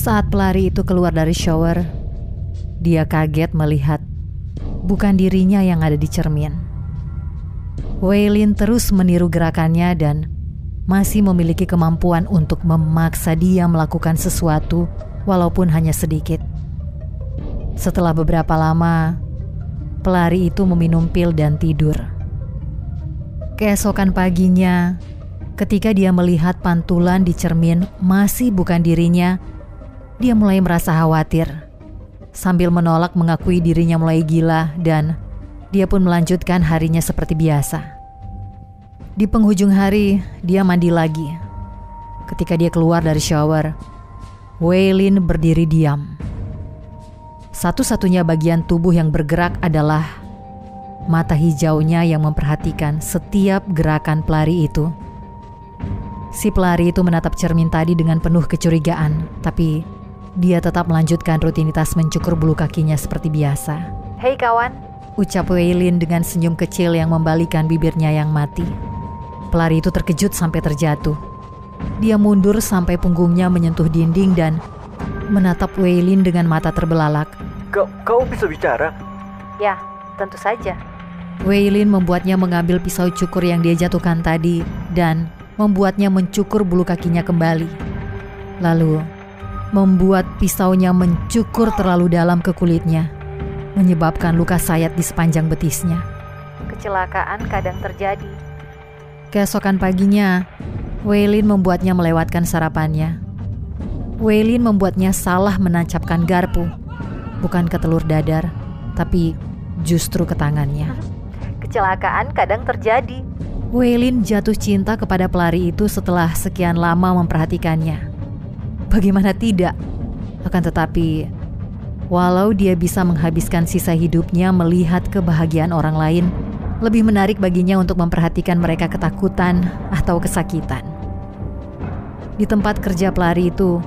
Saat pelari itu keluar dari shower, dia kaget melihat bukan dirinya yang ada di cermin. Waylin terus meniru gerakannya dan masih memiliki kemampuan untuk memaksa dia melakukan sesuatu walaupun hanya sedikit. Setelah beberapa lama, pelari itu meminum pil dan tidur. Keesokan paginya, ketika dia melihat pantulan di cermin masih bukan dirinya, dia mulai merasa khawatir. Sambil menolak mengakui dirinya mulai gila dan dia pun melanjutkan harinya seperti biasa. Di penghujung hari, dia mandi lagi. Ketika dia keluar dari shower, Waylin berdiri diam. Satu-satunya bagian tubuh yang bergerak adalah mata hijaunya yang memperhatikan setiap gerakan pelari itu. Si pelari itu menatap cermin tadi dengan penuh kecurigaan, tapi dia tetap melanjutkan rutinitas mencukur bulu kakinya seperti biasa. Hei kawan, ucap Waylin dengan senyum kecil yang membalikan bibirnya yang mati. Pelari itu terkejut sampai terjatuh. Dia mundur sampai punggungnya menyentuh dinding dan menatap Waylin dengan mata terbelalak. Kau, kau bisa bicara? Ya, tentu saja. Waylin membuatnya mengambil pisau cukur yang dia jatuhkan tadi dan membuatnya mencukur bulu kakinya kembali. Lalu membuat pisaunya mencukur terlalu dalam ke kulitnya, menyebabkan luka sayat di sepanjang betisnya. Kecelakaan kadang terjadi. Keesokan paginya, Waylin membuatnya melewatkan sarapannya. Waylin membuatnya salah menancapkan garpu, bukan ke telur dadar, tapi justru ke tangannya. Kecelakaan kadang terjadi. Waylin jatuh cinta kepada pelari itu setelah sekian lama memperhatikannya. Bagaimana tidak? Akan tetapi, walau dia bisa menghabiskan sisa hidupnya melihat kebahagiaan orang lain, lebih menarik baginya untuk memperhatikan mereka ketakutan atau kesakitan. Di tempat kerja pelari itu,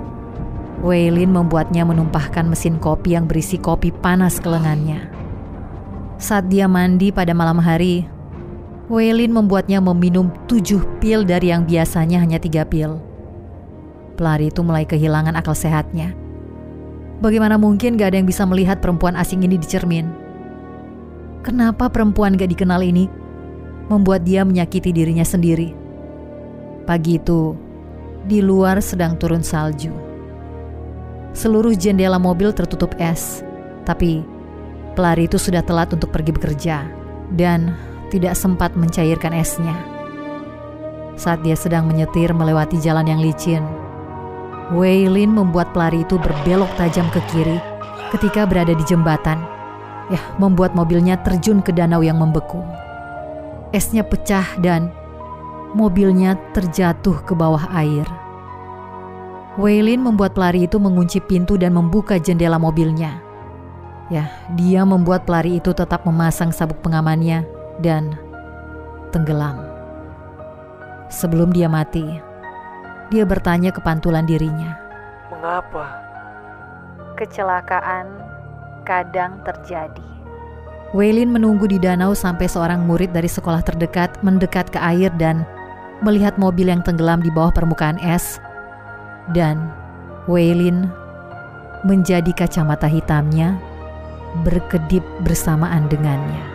Waylin membuatnya menumpahkan mesin kopi yang berisi kopi panas ke lengannya. Saat dia mandi pada malam hari, Waylin membuatnya meminum tujuh pil dari yang biasanya hanya tiga pil. Pelari itu mulai kehilangan akal sehatnya. Bagaimana mungkin gak ada yang bisa melihat perempuan asing ini di cermin? Kenapa perempuan gak dikenal ini membuat dia menyakiti dirinya sendiri? Pagi itu, di luar sedang turun salju. Seluruh jendela mobil tertutup es, tapi pelari itu sudah telat untuk pergi bekerja dan tidak sempat mencairkan esnya. Saat dia sedang menyetir melewati jalan yang licin, Waylin membuat pelari itu berbelok tajam ke kiri ketika berada di jembatan. Ya, membuat mobilnya terjun ke danau yang membeku. Esnya pecah dan mobilnya terjatuh ke bawah air. Waylin membuat pelari itu mengunci pintu dan membuka jendela mobilnya. Ya, dia membuat pelari itu tetap memasang sabuk pengamannya dan tenggelam. Sebelum dia mati, dia bertanya ke pantulan dirinya. Mengapa? Kecelakaan kadang terjadi. Waylin menunggu di danau sampai seorang murid dari sekolah terdekat mendekat ke air dan melihat mobil yang tenggelam di bawah permukaan es. Dan Waylin menjadi kacamata hitamnya berkedip bersamaan dengannya.